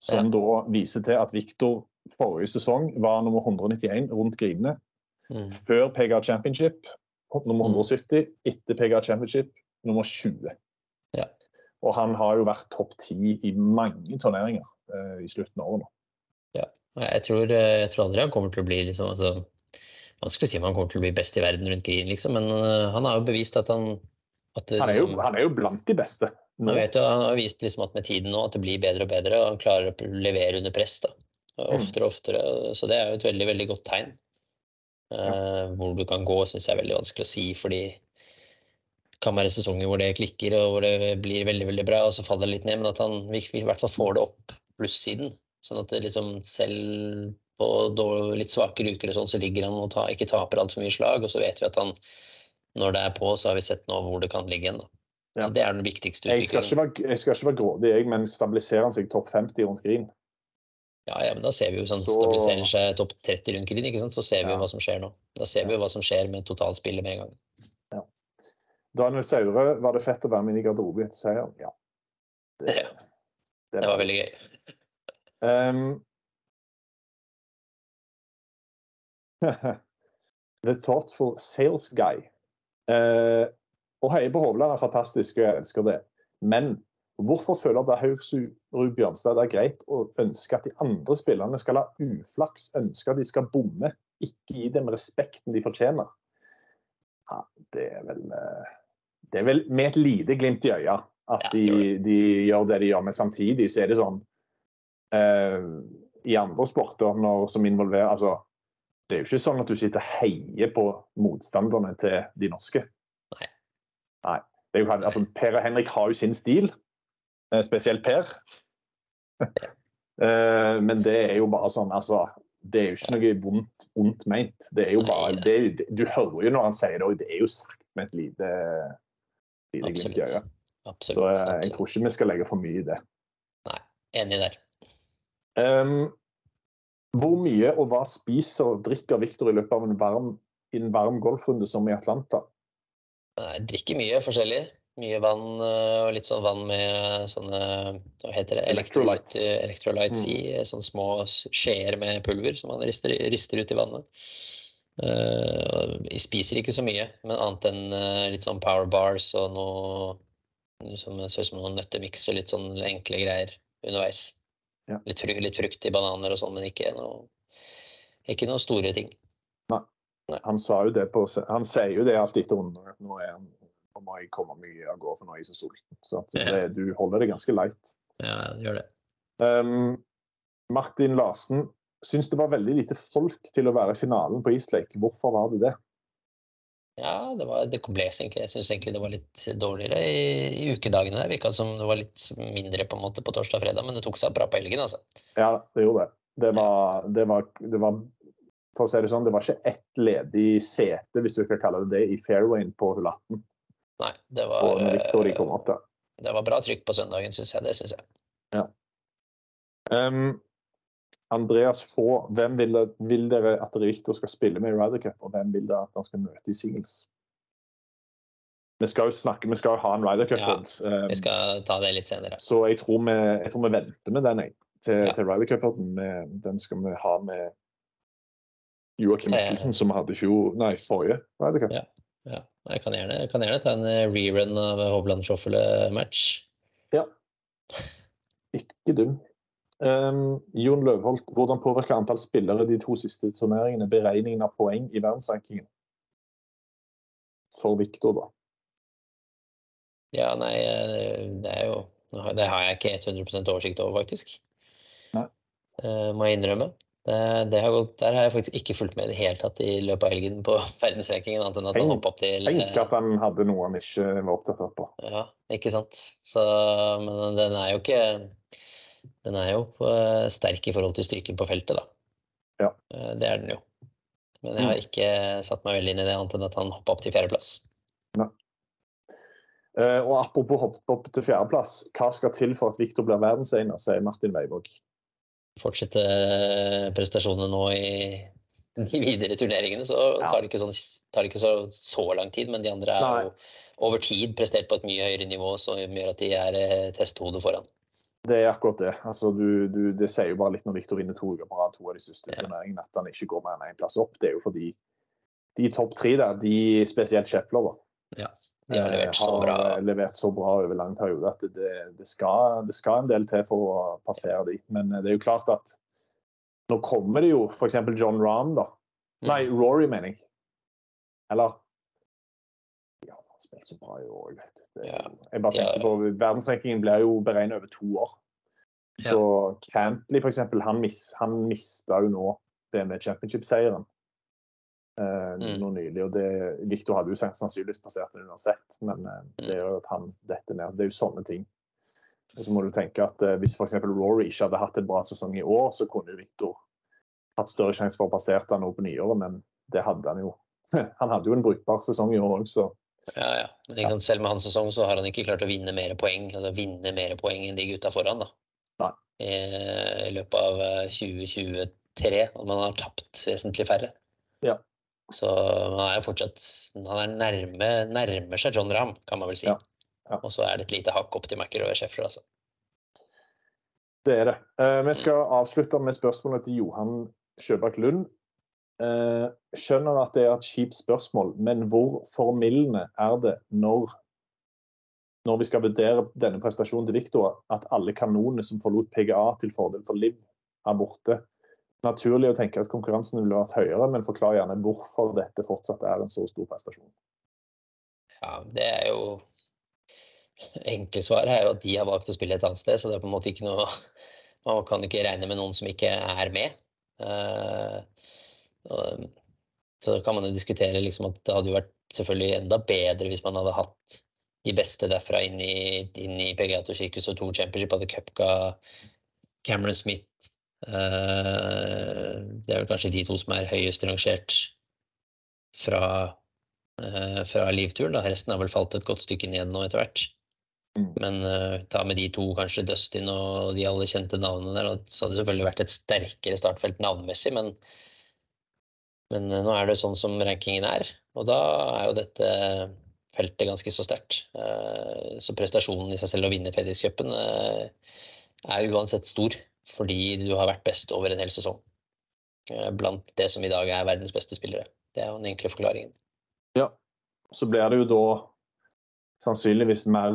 som da viser til at Victor forrige sesong var nummer 191 rundt grinene. Mm. Før PGA Championship nummer Mm. 170, etter PGA Championship nummer 20. Ja. Og han har jo vært topp 10 i mange turneringer eh, i slutten av året nå. Ja, Jeg tror, eh, jeg tror aldri han kommer til å bli liksom, altså, Vanskelig å si om han kommer til å bli best i verden rundt green, liksom, men uh, han har jo bevist at han at det, Han er jo, liksom, han er jo blant de beste. han, vet han har vist liksom at med tiden nå at det blir bedre og bedre, og han klarer å levere under press. da, Mm. Oftere og oftere. Så det er jo et veldig veldig godt tegn. Eh, hvor du kan gå, syns jeg er veldig vanskelig å si, fordi kan være sesonger hvor det klikker og hvor det blir veldig veldig bra, og så faller det litt ned. Men at han i hvert fall får det opp plussiden. Sånn at det liksom selv på litt svakere uker og sånn, så ligger han og ta, ikke taper altfor mye slag. Og så vet vi at han, når det er på, så har vi sett nå hvor det kan ligge hen. Ja. Så det er den viktigste Jeg skal, utviklingen. ikke være, jeg skal ikke være grådig, jeg, men stabiliserer han seg topp 50 rundt green? Ja, ja, men da ser vi jo sånn Så- stabiliserer seg topp 30 rundt green, ikke sant? så ser vi jo hva som skjer nå. Da ser vi jo hva som skjer med totalspillet med en gang. Daniel Saure, var det fett å være med inn i garderoben etter seieren? Ja. Det, Ja. Det var veldig gøy. Um, The Thoughtful Sales Guy. Uh, å heie på Hovland er fantastisk, og jeg elsker det. Men hvorfor føler Dahaug Bjørnstad det er greit å ønske at de andre spillerne skal ha uflaks, ønske at de skal bomme, ikke gi dem respekten de fortjener? Ja, det er vel eh, Det er vel med et lite glimt i øya at de, de gjør det de gjør, men samtidig så er det sånn uh, I andre sporter når, som involverer altså, Det er jo ikke sånn at du sitter og heier på motstanderne til de norske. Nei. Nei. Det er jo, altså, per og Henrik har jo sin stil, eh, spesielt Per. Eh, Men det er jo bare sånn, altså Det er jo ikke noe vondt, vondt ment. Det er jo bare det, Du hører jo når han sier det, og det er jo sagt med et lite, Absolutt. Absolutt. Så eh, jeg absolutt. tror ikke vi skal legge for mye i det. Nei, Enig der. Um, hvor mye og hva spiser og drikker Victor i løpet av en varm, en varm golfrunde som i Atlanta? Nei, drikker mye forskjellig. Mye vann eh, og litt sånn vann med sånne Hva heter det? Electrolytes. Electrolyte- Electrolytes Mm. i sånne små skjeer med pulver som man rister, rister ut i vannet. Eh, jeg spiser ikke så mye, men annet enn eh, litt sånn power bars og noe som ser ut som noen nøttemiks og litt sånn enkle greier underveis. Ja. Litt, fru, litt frukt i bananer og sånn, men ikke noe, ikke noe store ting. Han sa jo det på Han sier jo det alltid etter runder at nå han nå må jeg komme meg av gårde, for nå er jeg så sulten. Så at Ja. det, du holder det ganske light. Ja, det gjør det. Um, Martin Larsen syns det var veldig lite folk til å være i finalen på Eastlake. Hvorfor var det det? Ja, det, var, det ble egentlig Jeg syns egentlig det var litt dårligere i, i ukedagene. Det virka som det var litt mindre på en måte på torsdag og fredag, men det tok seg bra på helgen, altså. Ja, det gjorde det. Det var, det var, det var For å si det sånn, det var ikke ett ledig sete, hvis du kan kalle det det, i fairwayen på hull 18 Nei, det var, Victor de eh, opp det var bra trykk på søndagen, syns jeg. Det syns jeg. Um, Andreas Få, hvem vil, vil dere at Victor skal spille med i Ryder Cup, og hvem vil dere at han skal møte i singles? Vi skal jo snakke, vi skal jo ha en Ryder Cup-pod, um, Vi skal ta det litt senere. så jeg tror, vi, jeg tror vi venter med den jeg, til, Ja. til Ryder Cup-poden. Den skal vi ha med Joakim Mikkelsen, som vi hadde i fjor, nei, forrige Ryder Cup. Ja. Ja, jeg kan gjerne, jeg kan gjerne ta en eh, rerun av Hovland Schoffele-match. Ja. Ikke dum. Um, Jon Løvholt, hvordan påvirker antall spillere de to siste turneringene beregningen av poeng i verdensrankingen? For Victor, da. Ja, nei, eh, det er jo Det har jeg ikke 100 oversikt over, faktisk. Nei. Eh, må jeg innrømme. Det, det har gått, der har jeg faktisk ikke fulgt med i det hele tatt i løpet av helgen på verdensrankingen, annet enn at han Tenk- hoppa opp til Tenk eh, at han hadde noe han ikke var opptatt av. Ja, ikke sant. Så, men den er jo ikke Den er jo eh, sterk i forhold til styrken på feltet, da. Ja. Eh, Det er den jo. Men jeg har ikke satt meg veldig inn i det, annet enn at han hoppa opp til fjerdeplass. Eh, og apropos hoppe opp til fjerdeplass, hva skal til for at Victor blir verdensener, sier Martin Weivåg. Fortsette prestasjonene nå i de videre turneringene, så Ja. tar det ikke, sånn, tar det ikke så, så lang tid. Men de andre er Nei. jo over tid prestert på et mye høyere nivå, som gjør at de er testhode foran. Det er akkurat det. Altså, du, du, det sier jo bare litt når Victor vinner to uker på rad, to av de største Ja. turneringene, at han ikke går mer enn én plass opp. Det er jo fordi de topp tre der, de spesielt Scheffler, da, De har levert så har bra. eh, levert så bra over lang periode at det, det, skal, det skal en del til for å passere de. Men eh, det er jo klart at nå kommer det jo f.eks. John Rahm, da. Mm. Nei, Rory, mener jeg. Eller Ja, han har spilt så bra i år. vet du. Jo- Jeg bare ja. på Verdensrankingen blir jo beregnet over to år. Så Cantley, for eksempel, han, mis, han mista jo nå det med Championship-seieren eh, Mm. nå nylig. Og det, Victor hadde jo sannsynligvis passert den uansett, men eh, det er jo at han detter ned. Det er jo sånne ting. Og så må du tenke at eh, Hvis f.eks. Rory ikke hadde hatt en bra sesong i år, så kunne jo Victor hatt større sjanse for å passere han nå på nyåret, men det hadde han jo. Han hadde jo en brukbar sesong i år òg, så Ja, ja. Men ja. selv med hans sesong så har han ikke klart å vinne mer poeng altså vinne mer poeng enn de gutta foran. da. Nei. I, I løpet av eh, 2023. Og man har tapt vesentlig færre. Ja. Så han er fortsatt Han er nærme, nærmer seg John Rahm, kan man vel si. Ja. Ja. Og så er det et lite hakk opp til McIlroy og Scheffler, altså. det er det. Eh, vi skal avslutte med spørsmålet til Johan Sjøbakk Lund. Eh, skjønner at det er et kjipt spørsmål, men hvor formildende er det når når vi skal vurdere denne prestasjonen til Victor, at alle kanonene som forlot PGA til fordel for Liv, er borte? Naturlig å tenke at konkurransen ville vært høyere, men forklar gjerne hvorfor dette fortsatt er en så stor prestasjon. Ja, det er jo Enkelsvaret er jo at de har valgt å spille et annet sted, så det er på en måte ikke noe Man kan ikke regne med noen som ikke er med. Eh, så kan man jo diskutere liksom at det hadde jo vært selvfølgelig enda bedre hvis man hadde hatt de beste derfra inn i, inn i PGA Tour Circus og Tour Championship. Hadde Cupca, Cameron Smith eh, Det er vel kanskje de to som er høyest rangert fra eh, fra livturen. Da. Resten har vel falt et godt stykke ned nå etter hvert. Mm. Men uh, ta med de to, kanskje Dustin og de alle kjente navnene der, så hadde det selvfølgelig vært et sterkere startfelt navnmessig, men, men eh, nå er det sånn som rankingen er. Og da er jo dette feltet ganske så sterkt. Eh, Så prestasjonen i seg selv å vinne FedEx-cupen eh, er uansett stor, fordi du har vært best over en hel sesong. Blant det som i dag er verdens beste spillere. Det er jo den enkle forklaringen. Ja. Så blir det jo da sannsynligvis mer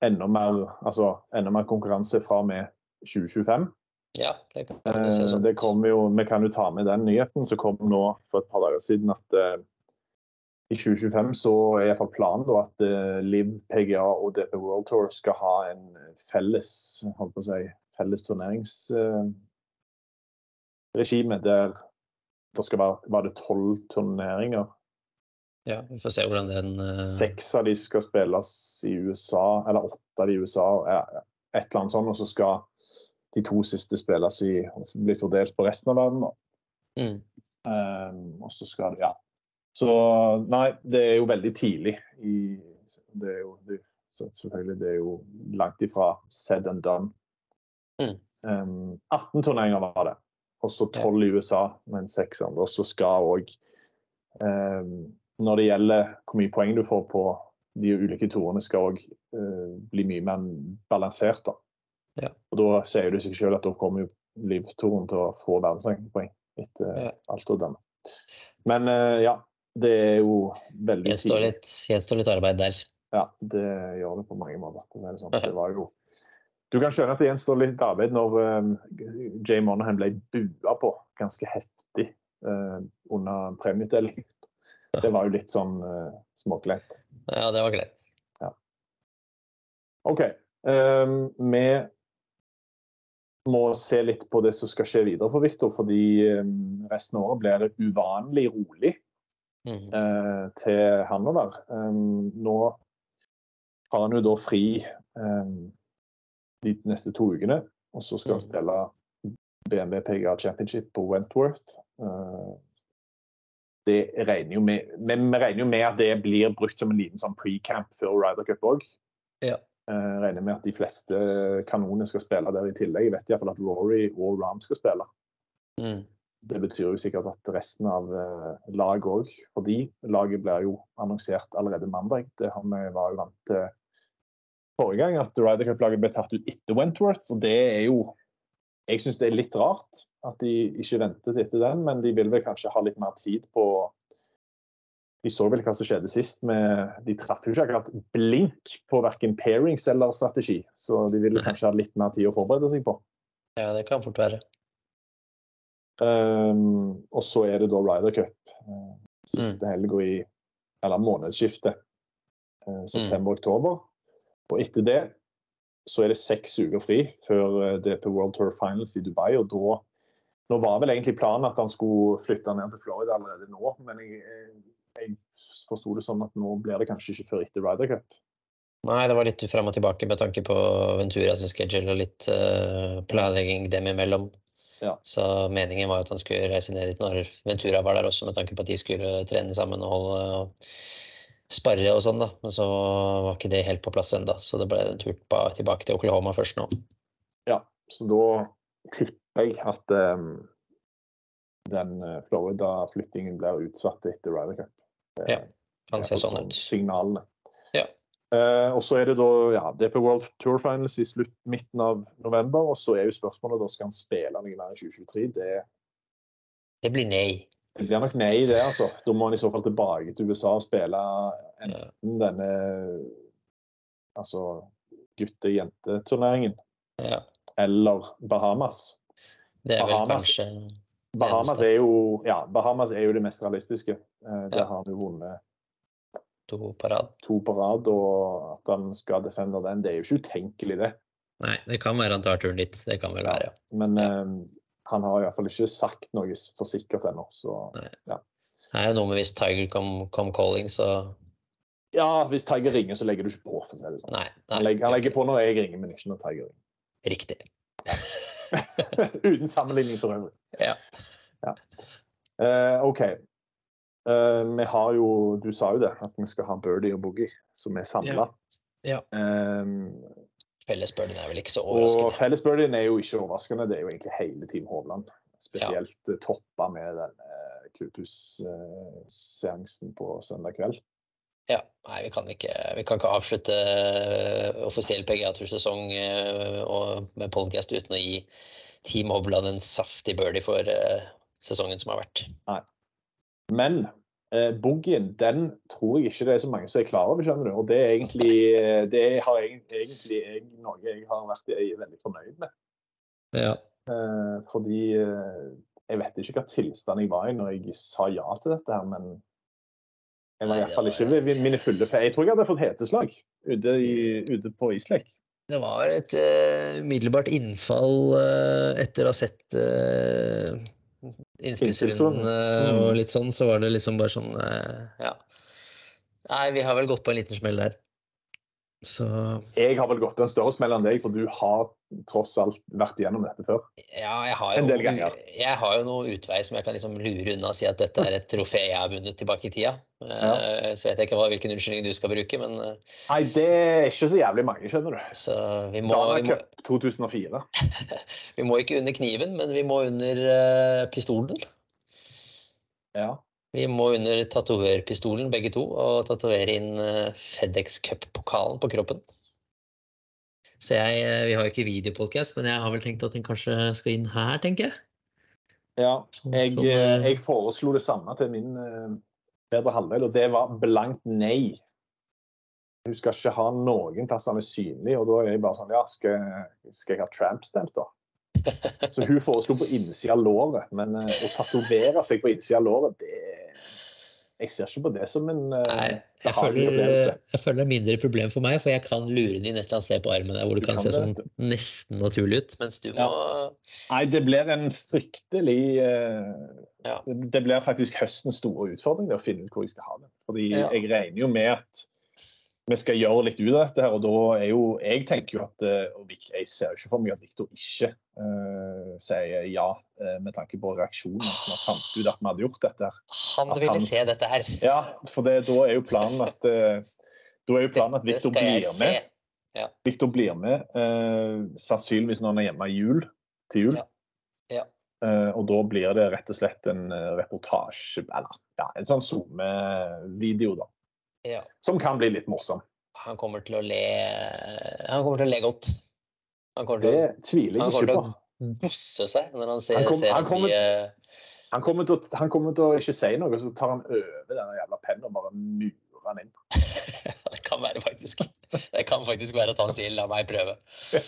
Enda mer, altså, enda mer konkurranse fra og med 2025. Ja, det kan du se Eh, sånn det kom jo, vi kan jo ta med den nyheten som kom nå for et par dager siden. at eh, I 2025 så er i hvert fall planen da, at eh, Liv, PGA og DP World Tour skal ha en felles holdt på å si, felles turneringsregime der det skal være var det tolv turneringer. Ja, vi får se hvordan den eh, Seks av de skal spilles i USA, eller åtte av de i USA. Et eller annet sånt, og så skal de to siste spilles i, blir fordelt på resten av verden. mm, Um, og så skal det Ja. Så nei, det er jo veldig tidlig i Det er jo det, så selvfølgelig det er jo langt ifra said and done. Mm. Um, 18 turneringer var det, og så 12 i USA, men 6 andre. Og så skal òg um, Når det gjelder hvor mye poeng du får på de ulike torene, skal òg bli mye mer balansert. da. Ja. Og da sier det seg selv at da kommer jo Liv-toren til å få verdensrankingspoeng etter Ja. alt å dømme. Men eh, ja, det er jo veldig gjenstår litt, arbeid der. Ja, det gjør det på mange måter. Det sånn. det var jo Du kan skjønne at det gjenstår litt arbeid når um, Jay Monahan ble bua på ganske heftig uh, under premieutdelingen. Det var jo litt sånn uh, småkleint. Ja, det var greit. OK. Um, vi må se litt på det som skal skje videre for Viktor, fordi um, resten av året blir det uvanlig rolig mm. eh, til Hanover. Um, nå har han jo da fri um, de neste to ukene, og så skal han Mhm. spille BMW PGA Championship på Wentworth. Uh, det regner jo med, men vi regner jo med at det blir brukt som en liten sånn pre-camp før Ryder Cup òg. Ja. Jeg regner med at de fleste kanonene skal spille der i tillegg. Jeg vet i hvert fall at Rory og Ram skal spille. Mm. Det betyr jo sikkert at resten av uh, laget òg, fordi laget blir jo annonsert allerede mandag. Det har vi var jo vant til forrige gang, at Ryder Cup-laget ble tatt ut etter Wentworth. Og det er jo Jeg syns det er litt rart at de ikke ventet etter den, men de vil vel kanskje ha litt mer tid på Vi så vel hva som skjedde sist. med De traff jo ikke akkurat blink på verken pairings eller strategi, så de ville kanskje ha litt mer tid å forberede seg på. Ja, det kan fort være. Um, og så er det da Ryder Cup. uh, siste helga i Eller månedsskiftet. Uh, September-oktober. Og etter det så er det seks uker fri før eh, DP World Tour Finals i Dubai. Og da Nå var vel egentlig planen at han skulle flytte ned til Florida allerede nå, men jeg, jeg forsto det sånn at nå blir det kanskje ikke før etter Ryder Cup. Nei, det var litt fram og tilbake med tanke på Venturas schedule og litt uh, planlegging dem imellom. Ja. Så meningen var at han skulle reise ned dit når Ventura var der også, med tanke på at de skulle trene sammen og holde og sparre og sånn, da. Men så var ikke det helt på plass ennå, så det ble en tur tilbake til Oklahoma først nå. Ja, så da tipper jeg at um, den eh, Florida-flyttingen blir utsatt etter Ryder Cup. Det- Ja, Kan se sånn sånn ut. Signalene. Ja. Eh, og så er det da ja, DP World Tour Finals i slutt, midten av november. Og så er jo spørsmålet da skal han spille noe mer i 2023. Det, Det blir nei. det blir nok nei, det. altså. Da må han i så fall tilbake til USA og spille enten denne altså gutte-jente-turneringen Ja. eller Bahamas. Det er vel Bahamas. kanskje Bahamas er jo, ja, Bahamas er jo det mest realistiske. Eh, Der Ja. har han jo vunnet to på rad. to på rad, og at han skal defende den, det er jo ikke utenkelig, det. Nei, det kan være han tar turen dit. Det kan vel være, ja. Men Ja. eh, han har i hvert fall ikke sagt noe for sikkert ennå, så Nei. Det er jo noe med hvis Tiger kom, kom calling, så Ja, hvis Tiger ringer, så legger du ikke på, for å si det sånn. Nei. nei Han legger, han legger på når jeg ringer, men ikke når Tiger ringer. Riktig. Uten sammenligning for øvrig. Ja. Ja. Uh, OK. Uh, vi har jo Du sa jo det, at vi skal ha Birdie og Boogie, som er samla. Ja. Fellesbølgen er vel ikke så og overraskende. fellesbirdien er jo ikke overraskende. Det er jo egentlig hele Team Hovland. Spesielt ja. toppa med den eh, klubbhusseansen på søndag kveld. Ja, nei, vi kan ikke, vi kan ikke avslutte eh, offisiell PGA-tursesong med podcast uten å gi Team Hovland en saftig birdie for eh, sesongen som har vært. Nei. Men eh, boogien, den tror jeg ikke det er så mange som er klar over, skjønner du. Og det er egentlig, eh, det har egentlig, egentlig jeg, noe jeg har vært veldig fornøyd med. Ja. Eh, fordi eh, jeg vet ikke hva tilstand jeg var i når jeg sa ja til dette her, men var iallfall ikke ved mine fulle fe... Jeg tror jeg hadde fått heteslag ute, i, ute på islek. Det var et uh, umiddelbart innfall uh, etter å ha sett uh, innspillsrunden Mm. og litt sånn, så var det liksom bare sånn Ja. Nei, vi har vel gått på en liten smell der. Så Jeg har vel gått på en større smell enn deg, for du har tross alt vært igjennom dette før. ja, jeg har jo, En del ganger. jeg har jo noe utvei som jeg kan liksom lure unna og si at dette er et trofé jeg har vunnet tilbake i tida. Ja. Så vet jeg ikke hva, hvilken unnskyldning du skal bruke, men eh, Nei, det er ikke så jævlig mange, skjønner du. så vi må, Dana Cup 2004. vi må ikke under kniven, men vi må under uh, pistolen. Ja. Vi må under tatoverpistolen begge to og tatovere inn eh, FedEx Cup-pokalen på kroppen. Så jeg, eh, vi har jo ikke videopodcast, men jeg har vel tenkt at den kanskje skal inn her, tenker jeg. ja. Sånn- Jeg, eh, jeg foreslo det samme til min bedre halvdel, og det var blankt nei. Hun skal ikke ha noen plasser han er synlig, og da er jeg bare sånn Ja, skal, skal jeg ha tramp-stemt, da? Så hun foreslo på innsida av låret, men eh, å tatovere seg på innsida av låret, det Jeg ser ikke på det som en eh, Nei, jeg føler, jeg føler det er mindre problem for meg, for jeg kan lure den inn et eller annet sted på armen der hvor det Du kan, kan se sånn nesten naturlig ut, mens du må Nei, det blir en fryktelig eh, Ja. det, det blir faktisk høstens store utfordring det å finne ut hvor jeg skal ha den. Fordi Ja. jeg regner jo med at vi skal gjøre litt ut av dette her, og da er jo Jeg tenker jo at eh, og Jeg ser jo ikke for meg at Viktor ikke uh, sier ja, eh, med tanke på reaksjonen som han fant ut at vi hadde gjort dette. her. Han ville han- se dette her. Ja, for det, da er jo planen at uh, jo planen at Viktor blir se. med. Victor blir med, uh, sannsynligvis når han er hjemme i jul, til jul. Ja. Ja. Uh, og da blir det rett og slett en reportasje, eller ja, en sånn SoMe-video, da. Ja. Som kan bli litt morsom. Han kommer til å le Han kommer til å le godt. Han kommer til Det tviler Han jeg kommer ikke til på. å bosse seg når han ser, Han kom- ser han kommer- de, Han kommer, til han kommer til å ikke si noe, så tar han over den jævla pennen og bare murer han inn. Det kan være faktisk Det kan faktisk være at han sier 'la meg prøve'.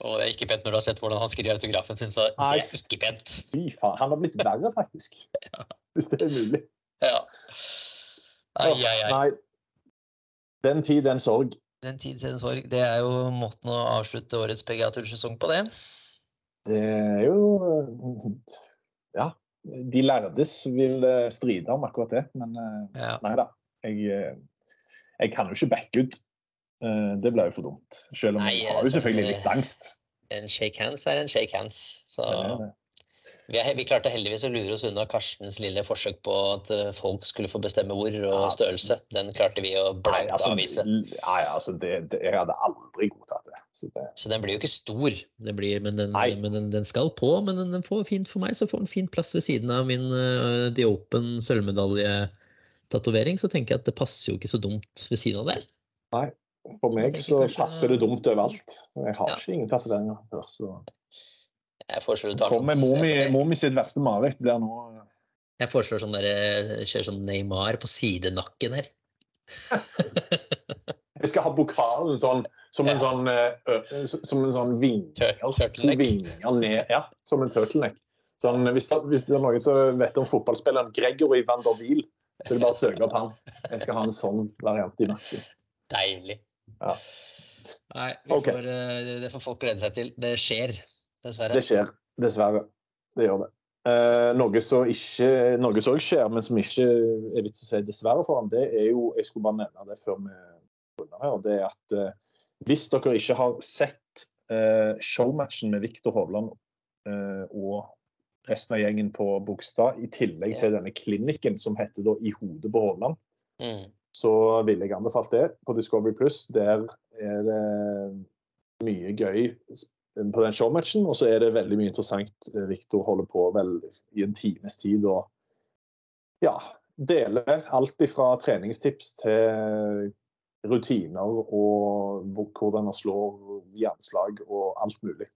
Og det er ikke pent når du har sett hvordan han skriver autografen sin, så det er ikke pent. Fy faen. Han har blitt verre, faktisk. Hvis det er mulig. Ja. Ai, ai, ai. Nei. Den tid, den sorg. Den tid den en sorg, det er jo måten å avslutte årets PGA-tursesong på, det. Det er jo eh, Ja. De lærdes vil eh, stride om akkurat det, men eh, Ja. nei da. Jeg, jeg kan jo ikke backe ut. Det blir jo for dumt. Selv om Nei, jeg har jo selvfølgelig litt angst. En shake hands er en shake hands. Så Det er det. Vi, er, vi klarte heldigvis å lure oss unna Karstens lille forsøk på at eh, folk skulle få bestemme hvor og størrelse. Den klarte vi å Nei, blankt altså, avvise. nei, altså det, det, jeg hadde aldri godtatt det. Så det Så den blir jo ikke stor, det blir, men, den, men den, den skal på. Men den, den får fint for meg, så får den fin plass ved siden av min uh, The Open sølvmedaljetatovering. Så tenker jeg at det passer jo ikke så dumt ved siden av der. for meg så passer det dumt overalt. Jeg har Ja. ikke ingen tatoveringer før, så Jeg foreslår, du tar Kom med sånn- mor mi, sitt verste mareritt blir nå jeg foreslår sånn der, kjører sånn Neymar på sidenakken her. Jeg skal ha pokalen sånn som en Ja. sånn eh, ø, som en sånn turtleneck. vinger ned, ja, som en turtleneck. Sånn, hvis, det, hvis det er noen som vet om fotballspilleren Gregory van der Wiel, så er det bare å søke opp han. Jeg skal ha en sånn variant i nakken. Deilig. Ja. Nei, vi Ok. får, eh, det får folk glede seg til. Det skjer, dessverre. Det skjer, dessverre. Det gjør det. Eh, noe som også skjer, men som ikke er vits å si dessverre for ham, det er jo Jeg skulle bare nevne det før vi runder her. det er at eh, Hvis dere ikke har sett eh, showmatchen med Viktor Hovland eh, og resten av gjengen på Bogstad, i tillegg til denne klinikken som heter da I hodet på Hovland, Mm. så ville jeg anbefalt det på Discovery Pluss. Der er det mye gøy på den showmatchen, og så er det veldig mye interessant. Viktor holder på vel i en times tid og ja, deler alt fra treningstips til rutiner og hvordan man slår jernslag og alt mulig.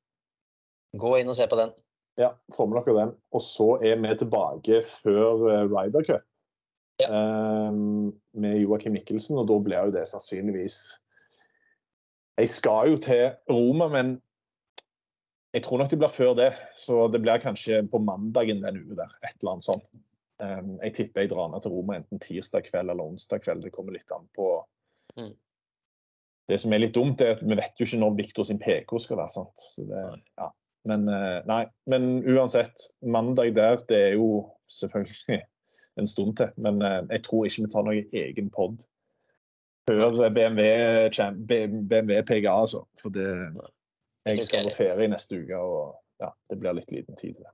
Gå inn og se på den. Ja, får med dere den. Og så er vi tilbake før eh, Ryder Cup Ja. eh, med Joakim Mikkelsen, og da blir jo det sannsynligvis Jeg skal jo til Roma, men jeg tror nok det blir før det. Så det blir kanskje på mandagen den uka der. Et eller annet sånt. Eh, jeg tipper jeg drar ned til Roma enten tirsdag kveld eller onsdag kveld. Det kommer litt an på Mm. Det som er litt dumt, er at vi vet jo ikke når Victor sin PK skal være. sant? Så det, ja. Men eh, nei, men uansett. Mandag der, det er jo selvfølgelig en stund til. Men eh, jeg tror ikke vi tar noen egen pod før BMW, BMW PGA, altså. For det Jeg skal på ferie neste uke, og ja, det blir litt liten tid til det.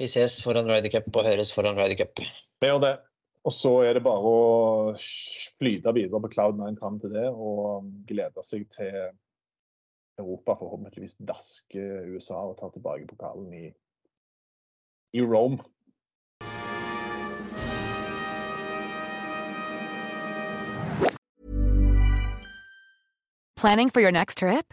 Vi ses foran Ryder Cup og høres foran Ryder Cup. Vi gjør det. Og så er det bare å flyte videre på Cloud9 fram til det, og glede seg til Europa forhåpentligvis dasker USA og ta tilbake pokalen i, i Rome. Planning for your next trip?